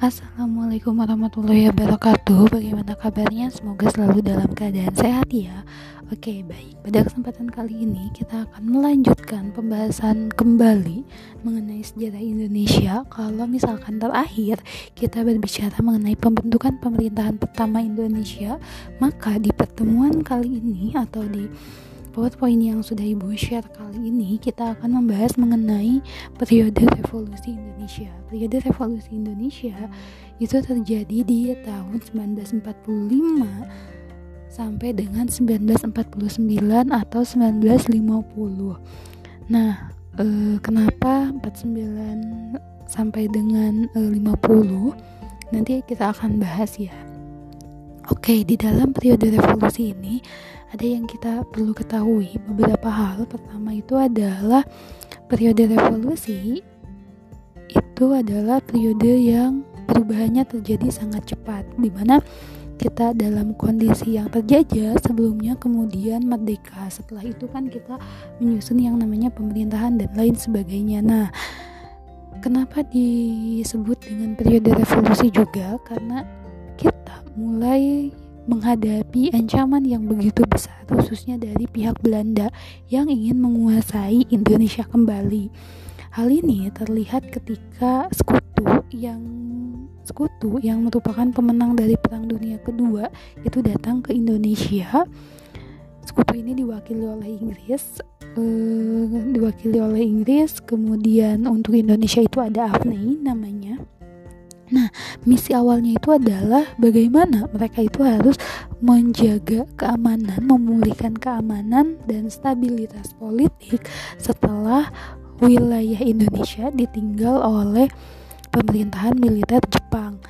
Assalamualaikum warahmatullahi wabarakatuh. Bagaimana kabarnya? Semoga selalu dalam keadaan sehat ya. Oke baik. Pada kesempatan kali ini kita akan melanjutkan pembahasan kembali Mengenai sejarah Indonesia. Kalau misalkan terakhir kita berbicara mengenai pembentukan pemerintahan pertama Indonesia Maka di pertemuan kali ini atau di PowerPoint yang sudah Ibu share kali ini kita akan membahas mengenai periode revolusi Indonesia. Periode revolusi Indonesia itu terjadi di tahun 1945 sampai dengan 1949 atau 1950. Nah, eh, kenapa 49 sampai dengan eh, 50? Nanti kita akan bahas ya. Oke, di dalam periode revolusi ini ada yang kita perlu ketahui beberapa hal. Pertama itu adalah periode revolusi. Itu adalah periode yang perubahannya terjadi sangat cepat di mana kita dalam kondisi yang terjajah sebelumnya kemudian merdeka. Setelah itu kan kita menyusun yang namanya pemerintahan dan lain sebagainya. Nah kenapa disebut dengan periode revolusi juga? Karena kita mulai menghadapi ancaman yang begitu besar khususnya dari pihak Belanda yang ingin menguasai Indonesia kembali. Hal ini terlihat ketika sekutu yang sekutu yang merupakan pemenang dari Perang Dunia Kedua itu datang ke Indonesia. Sekutu ini diwakili oleh Inggris, eh, diwakili oleh Inggris. Kemudian untuk Indonesia itu ada Afnei namanya Nah, misi awalnya itu adalah bagaimana mereka itu harus menjaga keamanan, memulihkan keamanan dan stabilitas politik setelah wilayah Indonesia ditinggal oleh pemerintahan militer Jepang.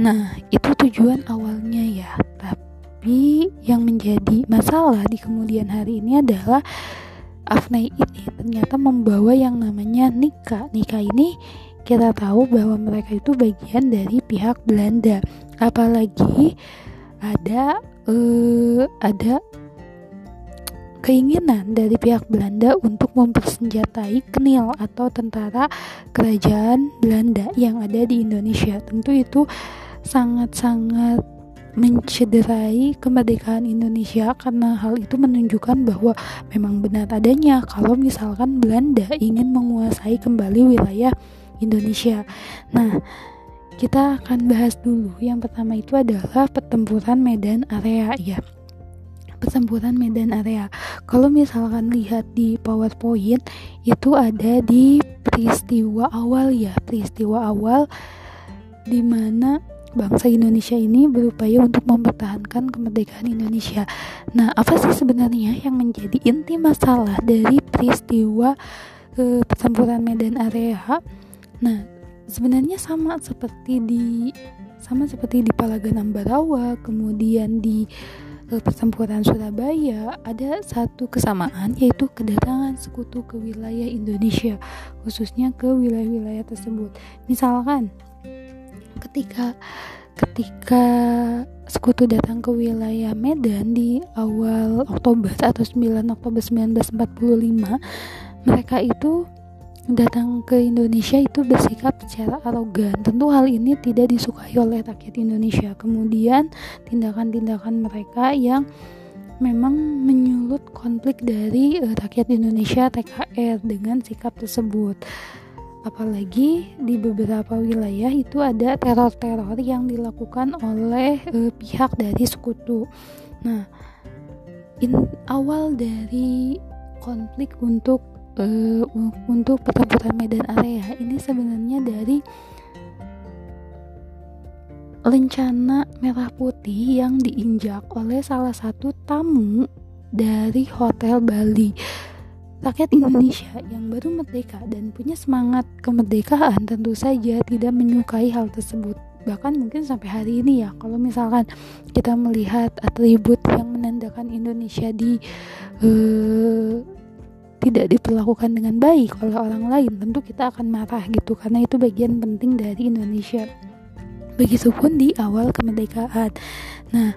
Nah, itu tujuan awalnya ya. Tapi yang menjadi masalah di kemudian hari ini adalah Afnai ini ternyata membawa yang namanya Nika. Nika ini kita tahu bahwa mereka itu bagian dari pihak Belanda. Apalagi ada uh, ada keinginan dari pihak Belanda untuk mempersenjatai Knil atau tentara kerajaan Belanda yang ada di Indonesia. Tentu itu sangat-sangat mencederai kemerdekaan Indonesia karena hal itu menunjukkan bahwa memang benar adanya kalau misalkan Belanda ingin menguasai kembali wilayah Indonesia. Nah, kita akan bahas dulu. Yang pertama itu adalah pertempuran medan area ya. Pertempuran medan area. Kalau misalkan lihat di PowerPoint itu ada di peristiwa awal ya, peristiwa awal di mana bangsa Indonesia ini berupaya untuk mempertahankan kemerdekaan Indonesia. Nah, apa sih sebenarnya yang menjadi inti masalah dari peristiwa eh, pertempuran medan area? Nah, sebenarnya sama seperti di sama seperti di Palagan Ambarawa, kemudian di uh, pertempuran Surabaya ada satu kesamaan yaitu kedatangan sekutu ke wilayah Indonesia, khususnya ke wilayah-wilayah tersebut. Misalkan ketika ketika sekutu datang ke wilayah Medan di awal Oktober atau 9 Oktober 1945 mereka itu datang ke Indonesia itu bersikap secara arogan. Tentu hal ini tidak disukai oleh rakyat Indonesia. Kemudian tindakan-tindakan mereka yang memang menyulut konflik dari uh, rakyat Indonesia TKR dengan sikap tersebut. Apalagi di beberapa wilayah itu ada teror-teror yang dilakukan oleh uh, pihak dari sekutu. Nah, in, awal dari konflik untuk uh, untuk pertempuran medan area ini sebenarnya dari lencana merah putih yang diinjak oleh salah satu tamu dari Hotel Bali. Rakyat Indonesia yang baru merdeka dan punya semangat kemerdekaan tentu saja tidak menyukai hal tersebut. Bahkan mungkin sampai hari ini ya, kalau misalkan kita melihat atribut yang menandakan Indonesia di uh, tidak diperlakukan dengan baik oleh orang lain tentu kita akan marah gitu karena itu bagian penting dari Indonesia. Begitupun di awal kemerdekaan. Nah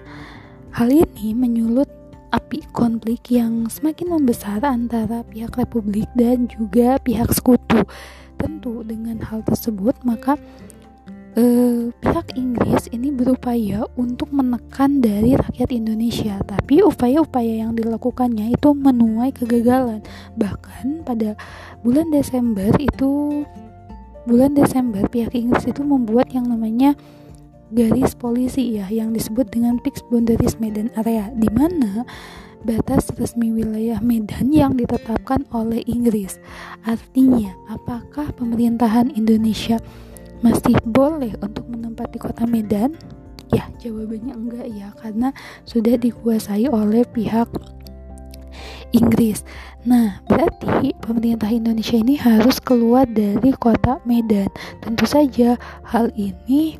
hal ini menyulut api konflik yang semakin membesar antara pihak republik dan juga pihak sekutu. Tentu dengan hal tersebut maka eh, pihak Inggris ini berupaya untuk menekan dari rakyat Indonesia, tapi upaya-upaya yang dilakukannya itu menuai kegagalan. Bahkan pada bulan Desember itu bulan Desember pihak Inggris itu membuat yang namanya garis polisi ya yang disebut dengan fixed boundaries Medan area di mana batas resmi wilayah Medan yang ditetapkan oleh Inggris. Artinya, apakah pemerintahan Indonesia masih boleh untuk menempati kota Medan? Ya, jawabannya enggak ya, karena sudah dikuasai oleh pihak Inggris. Nah, berarti pemerintah Indonesia ini harus keluar dari kota Medan. Tentu saja hal ini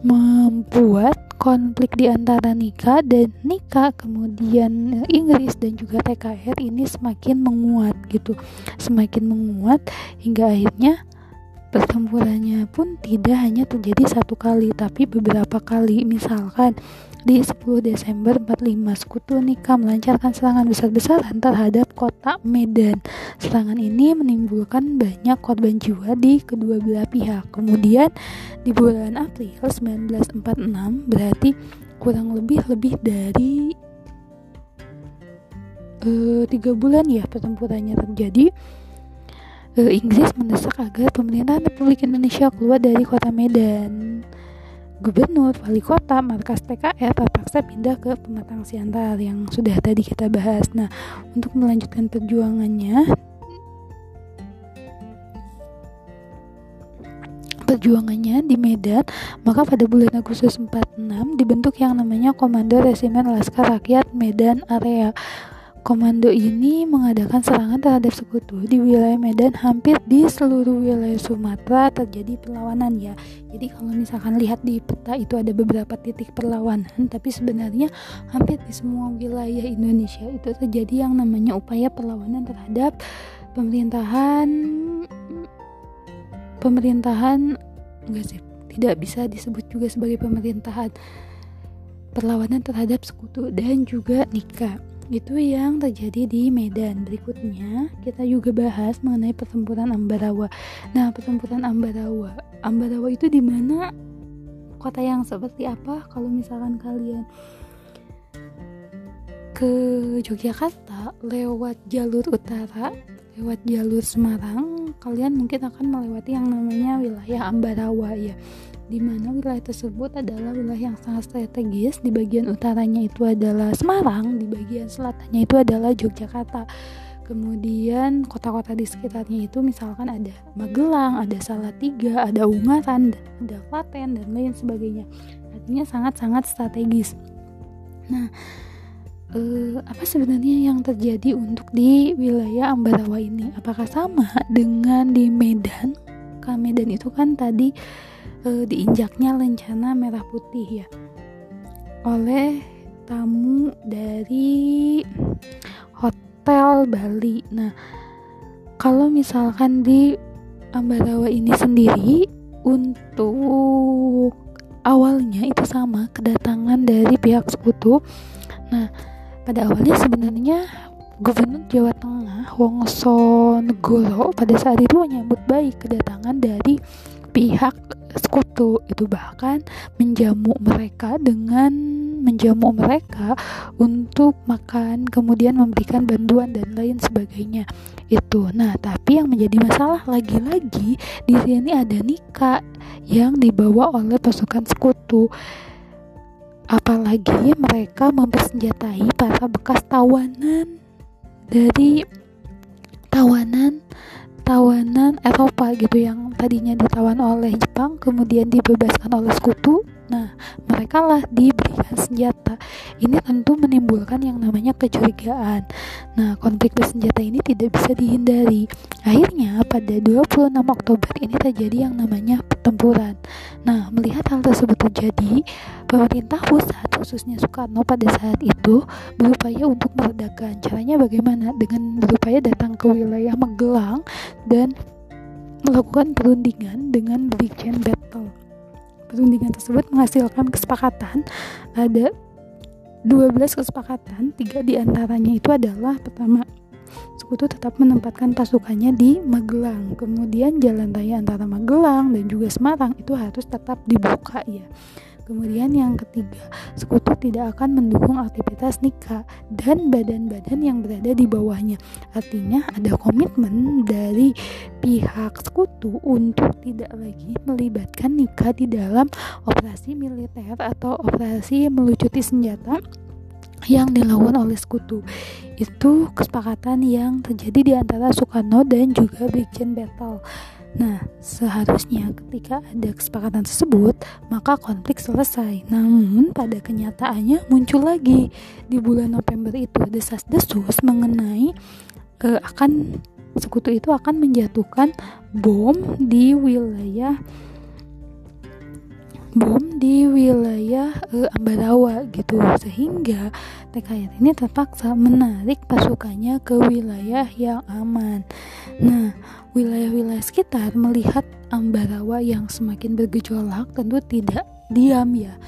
membuat konflik di antara Nika dan Nika kemudian Inggris dan juga TKR ini semakin menguat gitu semakin menguat hingga akhirnya pertempurannya pun tidak hanya terjadi satu kali tapi beberapa kali misalkan di 10 Desember 45, sekutu Nika melancarkan serangan besar-besaran terhadap kota Medan. Serangan ini menimbulkan banyak korban jiwa di kedua belah pihak. Kemudian di bulan April 1946 berarti kurang lebih lebih dari uh, tiga bulan ya pertempurannya terjadi Inggris mendesak agar pemerintahan Republik Indonesia keluar dari kota Medan gubernur, wali kota, markas TKR terpaksa pindah ke Pematang Siantar yang sudah tadi kita bahas. Nah, untuk melanjutkan perjuangannya, perjuangannya di Medan, maka pada bulan Agustus 46 dibentuk yang namanya Komando Resimen Laskar Rakyat Medan Area Komando ini mengadakan serangan terhadap sekutu di wilayah Medan hampir di seluruh wilayah Sumatera terjadi perlawanan ya. Jadi kalau misalkan lihat di peta itu ada beberapa titik perlawanan, tapi sebenarnya hampir di semua wilayah Indonesia itu terjadi yang namanya upaya perlawanan terhadap pemerintahan pemerintahan enggak sih, tidak bisa disebut juga sebagai pemerintahan perlawanan terhadap sekutu dan juga nikah itu yang terjadi di Medan. Berikutnya kita juga bahas mengenai pertempuran Ambarawa. Nah, pertempuran Ambarawa, Ambarawa itu di mana? Kota yang seperti apa? Kalau misalkan kalian ke Yogyakarta lewat jalur utara, lewat jalur Semarang, kalian mungkin akan melewati yang namanya wilayah Ambarawa ya di mana wilayah tersebut adalah wilayah yang sangat strategis. Di bagian utaranya itu adalah Semarang, di bagian selatannya itu adalah Yogyakarta. Kemudian kota-kota di sekitarnya itu misalkan ada Magelang, ada Salatiga, ada Ungaran, ada Klaten dan lain sebagainya. Artinya sangat-sangat strategis. Nah, eh, apa sebenarnya yang terjadi untuk di wilayah Ambarawa ini? Apakah sama dengan di Medan? Karena Medan itu kan tadi uh, diinjaknya lencana merah putih ya oleh tamu dari hotel Bali. Nah, kalau misalkan di Ambarawa ini sendiri untuk awalnya itu sama kedatangan dari pihak sekutu. Nah, pada awalnya sebenarnya Gubernur Jawa Tengah Wongso Negoro pada saat itu menyambut baik kedatangan dari pihak sekutu itu bahkan menjamu mereka dengan menjamu mereka untuk makan kemudian memberikan bantuan dan lain sebagainya. Itu. Nah tapi yang menjadi masalah lagi-lagi di sini ada nikah yang dibawa oleh pasukan sekutu apalagi mereka mempersenjatai para bekas tawanan dari tawanan tawanan Eropa gitu yang tadinya ditawan oleh Jepang kemudian dibebaskan oleh sekutu Nah, mereka lah diberikan senjata. Ini tentu menimbulkan yang namanya kecurigaan. Nah, konflik bersenjata ini tidak bisa dihindari. Akhirnya, pada 26 Oktober ini terjadi yang namanya pertempuran. Nah, melihat hal tersebut terjadi, pemerintah pusat, khususnya Soekarno pada saat itu, berupaya untuk meredakan. Caranya bagaimana? Dengan berupaya datang ke wilayah Magelang dan melakukan perundingan dengan Brigjen Battle perundingan tersebut menghasilkan kesepakatan ada 12 kesepakatan tiga di antaranya itu adalah pertama sekutu tetap menempatkan pasukannya di Magelang. Kemudian jalan raya antara Magelang dan juga Semarang itu harus tetap dibuka ya. Kemudian yang ketiga, sekutu tidak akan mendukung aktivitas nikah dan badan-badan yang berada di bawahnya. Artinya ada komitmen dari pihak sekutu untuk tidak lagi melibatkan nikah di dalam operasi militer atau operasi melucuti senjata yang dilakukan oleh sekutu itu kesepakatan yang terjadi di antara Soekarno dan juga Brigjen Battle Nah, seharusnya ketika ada kesepakatan tersebut, maka konflik selesai. Namun, pada kenyataannya muncul lagi di bulan November itu desas-desus mengenai uh, akan sekutu itu akan menjatuhkan bom di wilayah bom di wilayah uh, Ambarawa gitu sehingga TKR ini terpaksa menarik pasukannya ke wilayah yang aman. Nah, wilayah-wilayah sekitar melihat Ambarawa yang semakin bergejolak tentu tidak diam ya.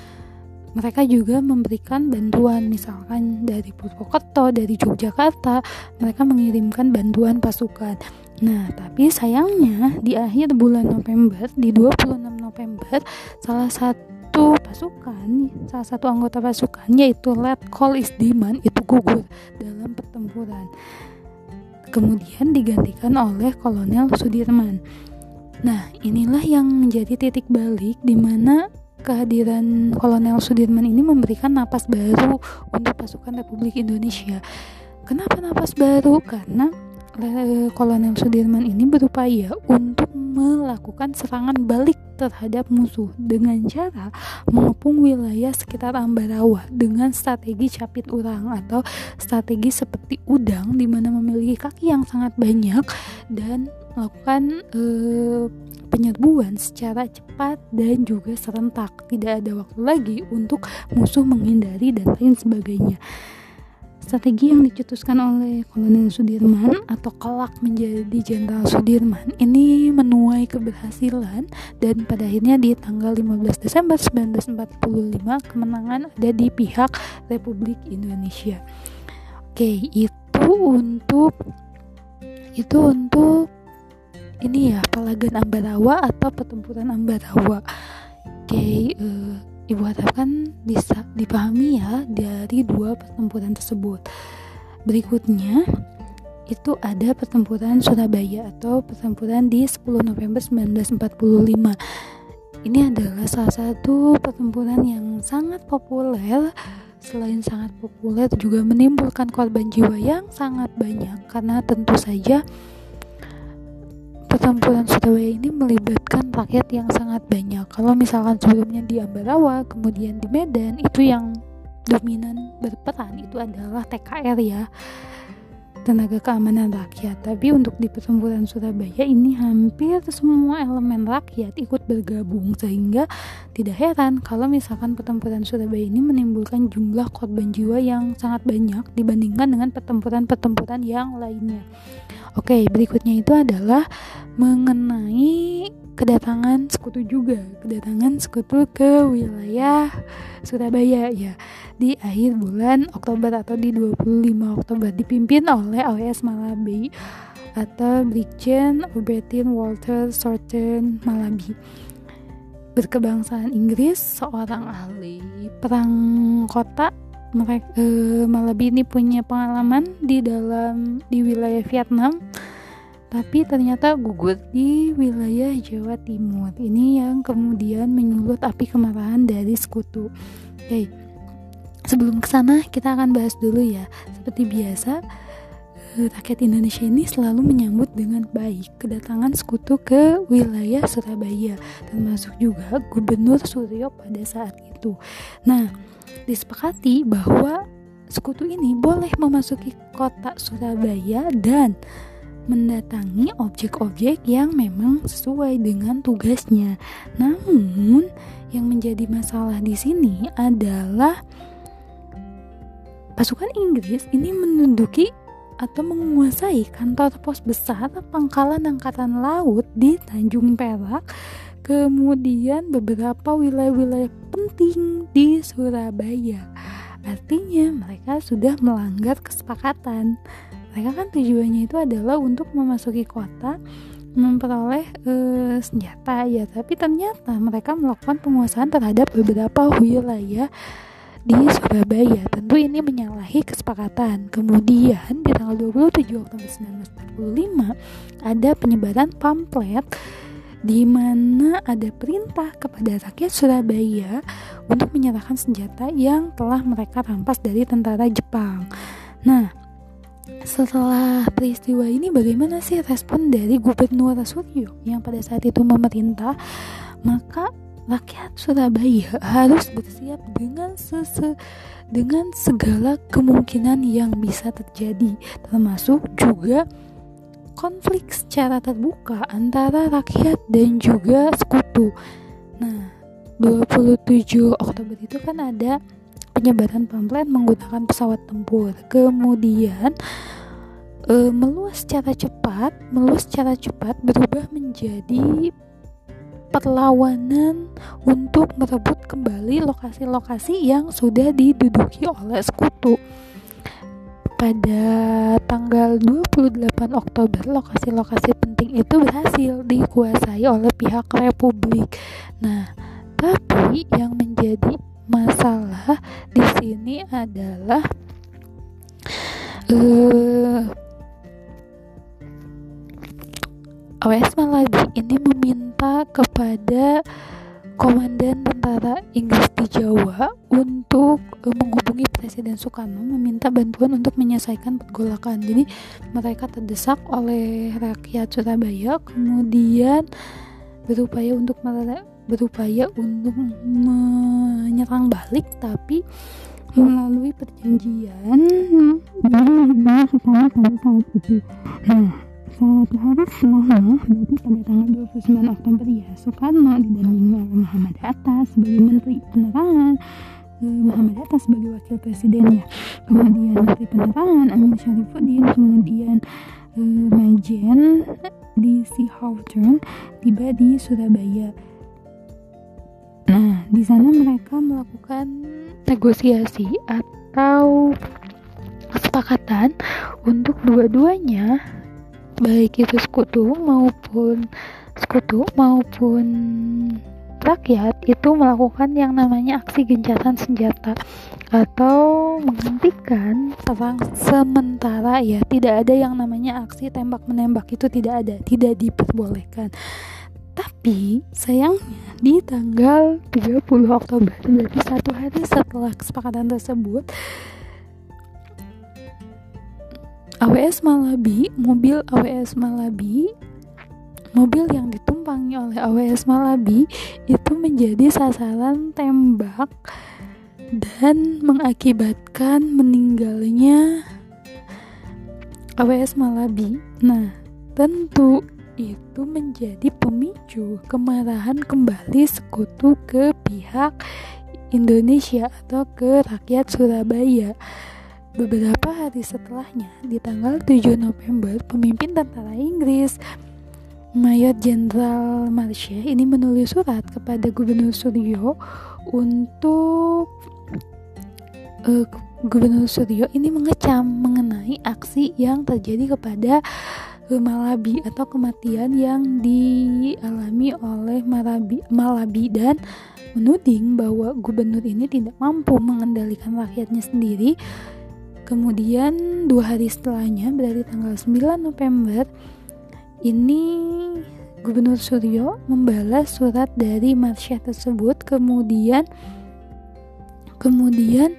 Mereka juga memberikan bantuan misalkan dari Purwokerto, dari Yogyakarta, mereka mengirimkan bantuan pasukan. Nah, tapi sayangnya di akhir bulan November, di 26 November, salah satu pasukan, salah satu anggota pasukan yaitu Letkol Isdiman itu gugur dalam pertempuran. Kemudian digantikan oleh Kolonel Sudirman. Nah, inilah yang menjadi titik balik di mana kehadiran Kolonel Sudirman ini memberikan napas baru untuk pasukan Republik Indonesia. Kenapa napas baru? Karena Kolonel Sudirman ini berupaya untuk melakukan serangan balik terhadap musuh dengan cara mengepung wilayah sekitar Ambarawa dengan strategi capit urang atau strategi seperti udang di mana memiliki kaki yang sangat banyak dan melakukan eh, penyerbuan secara cepat dan juga serentak. Tidak ada waktu lagi untuk musuh menghindari dan lain sebagainya. Strategi yang dicetuskan oleh Kolonel Sudirman atau kelak menjadi Jenderal Sudirman ini menuai keberhasilan dan pada akhirnya di tanggal 15 Desember 1945 kemenangan ada di pihak Republik Indonesia. Oke, itu untuk itu untuk ini ya Palagan Ambarawa atau pertempuran Ambarawa. Oke, uh, Ibu harapkan bisa dipahami ya dari dua pertempuran tersebut. Berikutnya itu ada pertempuran Surabaya atau pertempuran di 10 November 1945. Ini adalah salah satu pertempuran yang sangat populer selain sangat populer juga menimbulkan korban jiwa yang sangat banyak karena tentu saja pertempuran Surabaya ini melibatkan rakyat yang sangat banyak. Kalau misalkan sebelumnya di Ambarawa, kemudian di Medan, itu yang dominan berperan itu adalah TKR ya. Tenaga keamanan rakyat. Tapi untuk di pertempuran Surabaya ini hampir semua elemen rakyat ikut bergabung sehingga tidak heran kalau misalkan pertempuran Surabaya ini menimbulkan jumlah korban jiwa yang sangat banyak dibandingkan dengan pertempuran-pertempuran yang lainnya Oke, berikutnya itu adalah mengenai kedatangan sekutu juga, kedatangan sekutu ke wilayah Surabaya ya. Di akhir bulan Oktober atau di 25 Oktober dipimpin oleh OS Malabi atau Brigjen Ubetin Walter Sorten Malabi berkebangsaan Inggris seorang ahli perang kota mereka uh, Malabi ini punya pengalaman di dalam di wilayah Vietnam. Tapi ternyata gugur di wilayah Jawa Timur. Ini yang kemudian menyulut api kemarahan dari sekutu. Oke okay. sebelum ke sana kita akan bahas dulu ya. Seperti biasa eh, rakyat Indonesia ini selalu menyambut dengan baik kedatangan sekutu ke wilayah Surabaya termasuk juga Gubernur Suryo pada saat itu nah disepakati bahwa sekutu ini boleh memasuki kota Surabaya dan mendatangi objek-objek yang memang sesuai dengan tugasnya. Namun, yang menjadi masalah di sini adalah pasukan Inggris ini menduduki atau menguasai kantor pos besar pangkalan angkatan laut di Tanjung Perak kemudian beberapa wilayah-wilayah penting di Surabaya. Artinya mereka sudah melanggar kesepakatan. mereka kan tujuannya itu adalah untuk memasuki kota memperoleh uh, senjata ya tapi ternyata mereka melakukan penguasaan terhadap beberapa wilayah di Surabaya tentu ini menyalahi kesepakatan kemudian di tanggal 27 Oktober 1945 ada penyebaran pamflet di mana ada perintah kepada rakyat Surabaya untuk menyerahkan senjata yang telah mereka rampas dari tentara Jepang. Nah, setelah peristiwa ini bagaimana sih respon dari Gubernur Suryo yang pada saat itu memerintah maka rakyat Surabaya harus bersiap dengan sese dengan segala kemungkinan yang bisa terjadi termasuk juga konflik secara terbuka antara rakyat dan juga sekutu. Nah, 27 Oktober itu kan ada penyebaran pamflet menggunakan pesawat tempur. Kemudian e, meluas secara cepat, meluas secara cepat berubah menjadi perlawanan untuk merebut kembali lokasi-lokasi yang sudah diduduki oleh sekutu. Pada tanggal 28 Oktober, lokasi-lokasi penting itu berhasil dikuasai oleh pihak Republik. Nah, tapi yang menjadi masalah di sini adalah uh, eh, OS Malabi ini meminta kepada komandan tentara Inggris di Jawa untuk uh, menghubungi Presiden Soekarno meminta bantuan untuk menyelesaikan pergolakan. Jadi mereka terdesak oleh rakyat Surabaya kemudian berupaya untuk berupaya untuk menyerang balik tapi melalui perjanjian Satu hari setelahnya, berarti pada tanggal 29 Oktober ya, Soekarno didampingi oleh Muhammad Hatta sebagai Menteri Penerangan, eh, Muhammad Hatta sebagai Wakil Presidennya, kemudian Menteri Penerangan Amin Syarifuddin, kemudian uh, Majen di Sea Hawthorne tiba di Surabaya. Nah, di sana mereka melakukan negosiasi atau kesepakatan untuk dua-duanya baik itu sekutu maupun sekutu maupun rakyat itu melakukan yang namanya aksi gencatan senjata atau menghentikan perang sementara. Ya tidak ada yang namanya aksi tembak menembak itu tidak ada tidak diperbolehkan. Tapi sayangnya di tanggal 30 Oktober berarti satu hari setelah kesepakatan tersebut AWS Malabi, mobil AWS Malabi, mobil yang ditumpangi oleh AWS Malabi itu menjadi sasaran tembak dan mengakibatkan meninggalnya AWS Malabi. Nah, tentu itu menjadi pemicu kemarahan kembali sekutu ke pihak Indonesia atau ke rakyat Surabaya. Beberapa hari setelahnya, di tanggal 7 November, pemimpin tentara Inggris Mayor Jenderal Marsha ini menulis surat kepada Gubernur Suryo untuk uh, Gubernur Suryo ini mengecam mengenai aksi yang terjadi kepada Malabi atau kematian yang dialami oleh Malabi, Malabi dan menuding bahwa gubernur ini tidak mampu mengendalikan rakyatnya sendiri. Kemudian dua hari setelahnya berarti tanggal 9 November ini Gubernur Suryo membalas surat dari Marsha tersebut kemudian kemudian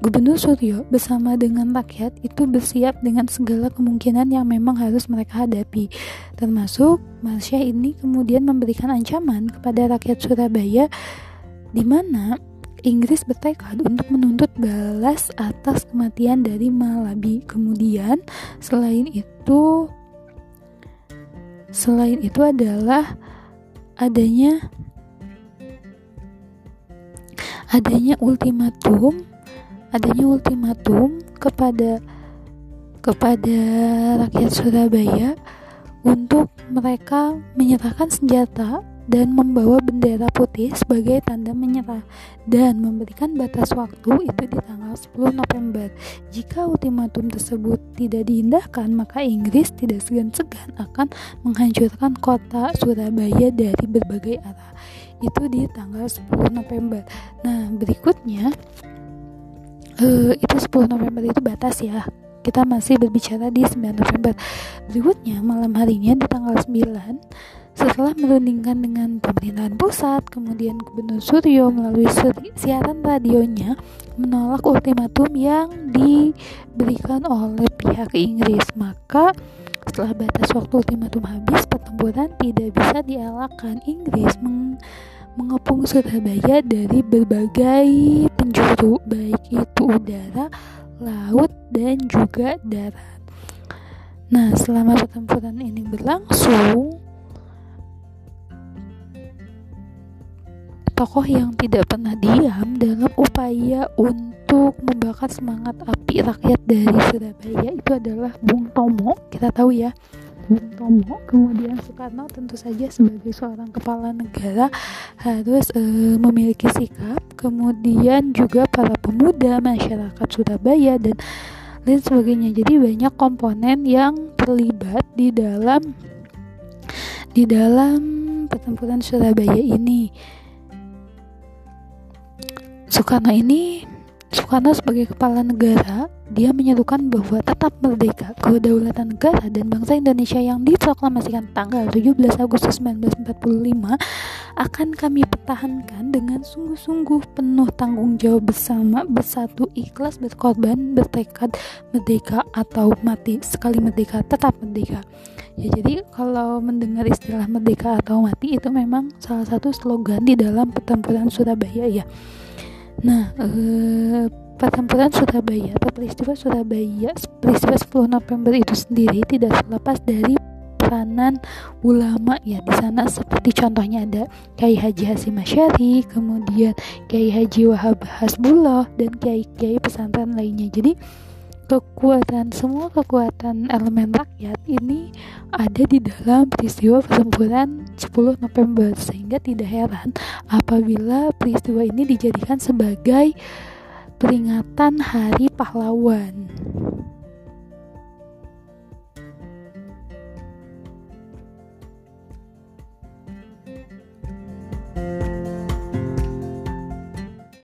Gubernur Suryo bersama dengan rakyat itu bersiap dengan segala kemungkinan yang memang harus mereka hadapi. Termasuk Marsha ini kemudian memberikan ancaman kepada rakyat Surabaya di mana Inggris bertekad untuk menuntut balas atas kematian dari Malabi. Kemudian selain itu selain itu adalah adanya adanya ultimatum adanya ultimatum kepada kepada rakyat Surabaya untuk mereka menyerahkan senjata dan membawa bendera putih sebagai tanda menyerah dan memberikan batas waktu itu di tanggal 10 November. Jika ultimatum tersebut tidak diindahkan, maka Inggris tidak segan-segan akan menghancurkan kota Surabaya dari berbagai arah. Itu di tanggal 10 November. Nah, berikutnya uh, itu 10 November itu batas ya kita masih berbicara di 9 November berikutnya malam harinya di tanggal 9 setelah merundingkan dengan pemerintahan pusat kemudian Gubernur Suryo melalui siaran radionya menolak ultimatum yang diberikan oleh pihak Inggris maka setelah batas waktu ultimatum habis pertempuran tidak bisa dielakkan Inggris meng mengepung Surabaya dari berbagai penjuru baik itu udara, laut dan juga darat. Nah, selama pertempuran ini berlangsung, tokoh yang tidak pernah diam dalam upaya untuk membakar semangat api rakyat dari Surabaya itu adalah Bung Tomo. Kita tahu ya, Bung Tomo. Kemudian Soekarno tentu saja sebagai seorang kepala negara harus e, memiliki sikap. Kemudian juga para pemuda masyarakat Surabaya dan lain sebagainya. Jadi banyak komponen yang terlibat di dalam di dalam pertempuran Surabaya ini Soekarno ini Soekarno sebagai kepala negara, dia menyerukan bahwa tetap merdeka, kedaulatan negara dan bangsa Indonesia yang diproklamasikan tanggal 17 Agustus 1945 akan kami pertahankan dengan sungguh-sungguh penuh tanggung jawab bersama, bersatu, ikhlas, berkorban, bertekad, merdeka atau mati. Sekali merdeka, tetap merdeka. Ya jadi kalau mendengar istilah merdeka atau mati itu memang salah satu slogan di dalam pertempuran Surabaya ya. Nah, eh, pertempuran Surabaya atau peristiwa Surabaya, peristiwa 10 November itu sendiri tidak terlepas dari peranan ulama ya di sana seperti contohnya ada Kiai Haji Hasim Asyari, kemudian Kiai Haji Wahab Hasbullah dan kiai-kiai pesantren lainnya. Jadi kekuatan semua kekuatan elemen rakyat ini ada di dalam peristiwa pertempuran 10 November. Sehingga tidak heran apabila peristiwa ini dijadikan sebagai peringatan hari pahlawan